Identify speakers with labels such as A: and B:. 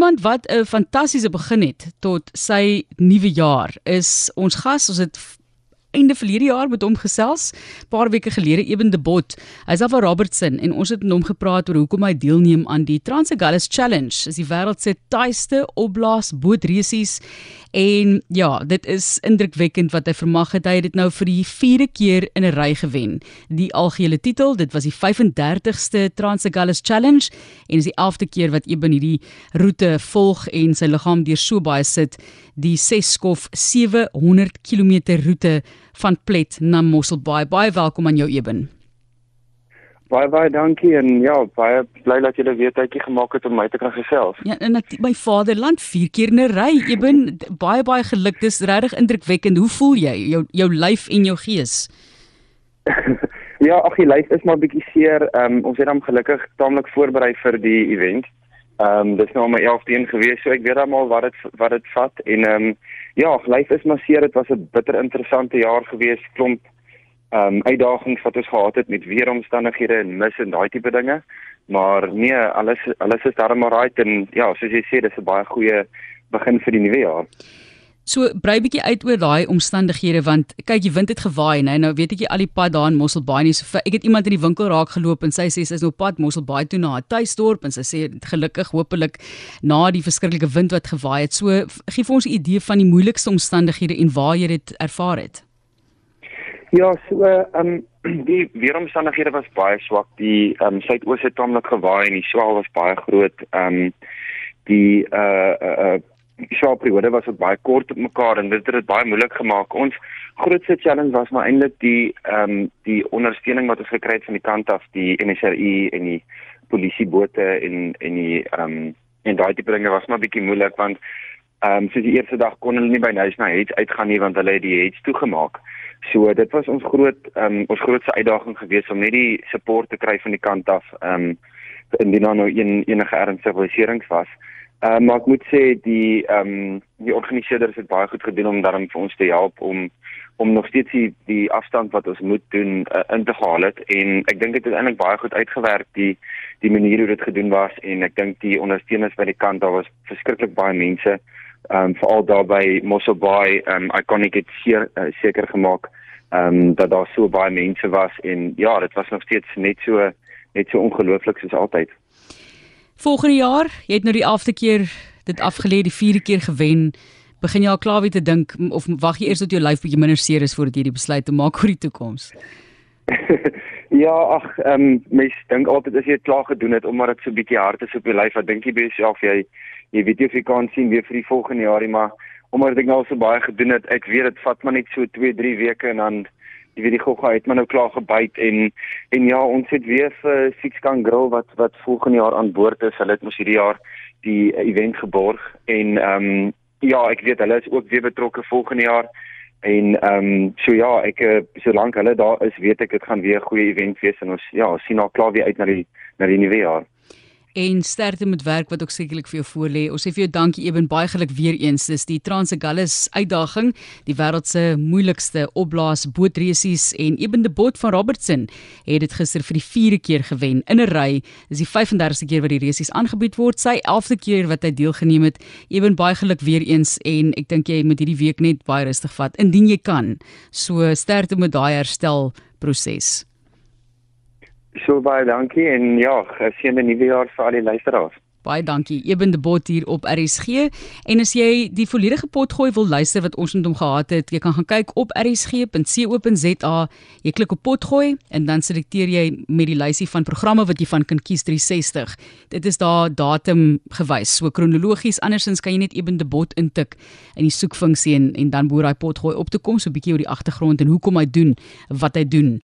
A: Iemand wat 'n fantastiese begin het tot sy nuwe jaar is ons gas. Ons het einde verlede jaar met hom gesels, paar weke gelede Eben de Bot. Hy's af van Robertson en ons het met hom gepraat oor hoekom hy deelneem aan die Transagallus Challenge. Dis die wêreld se taaiste opblaas bootresies en ja, dit is indrukwekkend wat hy vermag het. Hy het dit nou vir die 4de keer in 'n ry gewen. Die algehele titel, dit was die 35ste Transagallus Challenge en is die 11de keer wat Eben hierdie roete volg en sy liggaam deur so baie sit die 6 skof 700 km roete van Plet na Mosselbaai. Baie welkom aan jou Eben.
B: Baie baie dankie en ja, baie bly dat jy weet uitjie gemaak het om my te kan gesels.
A: Ja, en ek my vaderland vier keer in 'n ry. Eben, baie baie geluk. Dis regtig indrukwekkend. Hoe voel jy? Jou jou lyf en jou gees?
B: ja, ag, die lyf is maar bietjie seer. Um, ons het hom gelukkig taamlik voorberei vir die event. Ehm um, dis nou my 11de een gewees, so ek weet almal wat dit wat dit vat en ehm um, ja, lyf is maar seer. Dit was 'n bitter interessante jaar gewees. Klomp ehm um, uitdagings wat ons gehad het met weeromstandighede en mis en daai tipe dinge. Maar nee, alles alles is darem right en ja, soos jy sê, dis 'n baie goeie begin vir die nuwe jaar.
A: So brei bietjie uit oor daai omstandighede want kyk die wind het gewaai nê nou weet ek jy al die pad daar in Mosselbaai nie. So ek het iemand in die winkel raak geloop en sy sê sy is op pad Mosselbaai toe na haar tuisdorp en sy sê gelukkig hopelik na die verskriklike wind wat gewaai het. So gee vir ons 'n idee van die moeilikste omstandighede en waar jy dit ervaar het.
B: Ja so ehm um, die weeromstandighede was baie swak. Die ehm um, suidoos het tamelik gewaai en die swaal was baie groot. Ehm um, die uh uh die swaarperiode was ook baie kort op mekaar en dit het dit baie moeilik gemaak. Ons grootste challenge was maar eintlik die ehm um, die ondersteuning wat ons gekry het van die kant af, die NSRI en die polisiebote en en die ehm um, en daai tipe dinge was maar bietjie moeilik want ehm um, soos die eerste dag kon hulle nie by National Heads uitgaan nie want hulle het die heads toegemaak. So dit was ons groot ehm um, ons grootste uitdaging geweest om net die support te kry van die kant af ehm um, indien nou een enige ernstige beserings was. Uh, maar ek moet sê die ehm um, die organiseerders het baie goed gedoen om daarin vir ons te help om om nog steeds die, die afstand wat ons moet doen uh, in te haal het. En ek dink dit het eintlik baie goed uitgewerk die die manier hoe dit gedoen was. En ek dink die ondersteuners by die kant daar was verskriklik baie mense. Ehm um, veral daar by Mosselbaai ehm um, iconic het seer, uh, seker gemaak ehm um, dat daar so baie mense was. En ja dit was nog steeds net so net so ongelooflik soos altyd
A: Volgende jaar, jy het nou die 11de keer dit afgelê, die 4de keer gewen. Begin jy al klaar weer te dink of wag jy eers tot jou lyf bietjie minder seer is voordat jy die besluit te maak oor die toekoms?
B: ja, ag, ehm um, mens dink altyd as jy dit klaar gedoen het omdat dit so bietjie hard is op jou lyf, wat dink jy besie of jy jy weet jy of jy kan sien weer vir die volgende jaar, maar omdat ek nou so baie gedoen het, ek weet dit vat maar net so 2, 3 weke en dan jy weet die gogga het maar nou klaar gebyt en en ja ons het weer vir Six Can Grill wat wat volgende jaar aan boord is. Hulle het mos hierdie jaar die event geborg en ehm um, ja, ek weet hulle is ook weer betrokke volgende jaar en ehm um, so ja, ek eh, solank hulle daar is, weet ek dit gaan weer 'n goeie event wees en ons ja, sien al klaar weer uit na die na die nuwe jaar
A: en sterkte met werk wat ook sekerlik vir jou voorlê. Ons sê vir jou dankie Eben baie geluk weer eens. Dis die Transagallus uitdaging, die wêreld se moeilikste opblaas bootresies en Eben de Bot van Robertson het dit gister vir die 4de keer gewen in 'n ry. Dis die 35ste keer wat die resies aangebied word, sy 11de keer wat hy deelgeneem het. Eben baie geluk weer eens en ek dink jy moet hierdie week net baie rustig vat indien jy kan. So sterkte met daai herstel proses.
B: So baie dankie en ja, geseënde nuwe jaar vir al die luisteraars.
A: Baie dankie. Eben de Bot hier op RSG. En as jy die volledige pot gooi wil luister wat ons met hom gehad het, jy kan gaan kyk op rsg.co.za. Jy klik op pot gooi en dan selekteer jy met die lysie van programme wat jy van kan kies 360. Dit is daar datum gewys, so kronologies. Andersins kan jy net Eben de Bot intik in die soekfunksie en, en dan boor hy pot gooi op te kom so 'n bietjie oor die agtergrond en hoekom hy doen wat hy doen.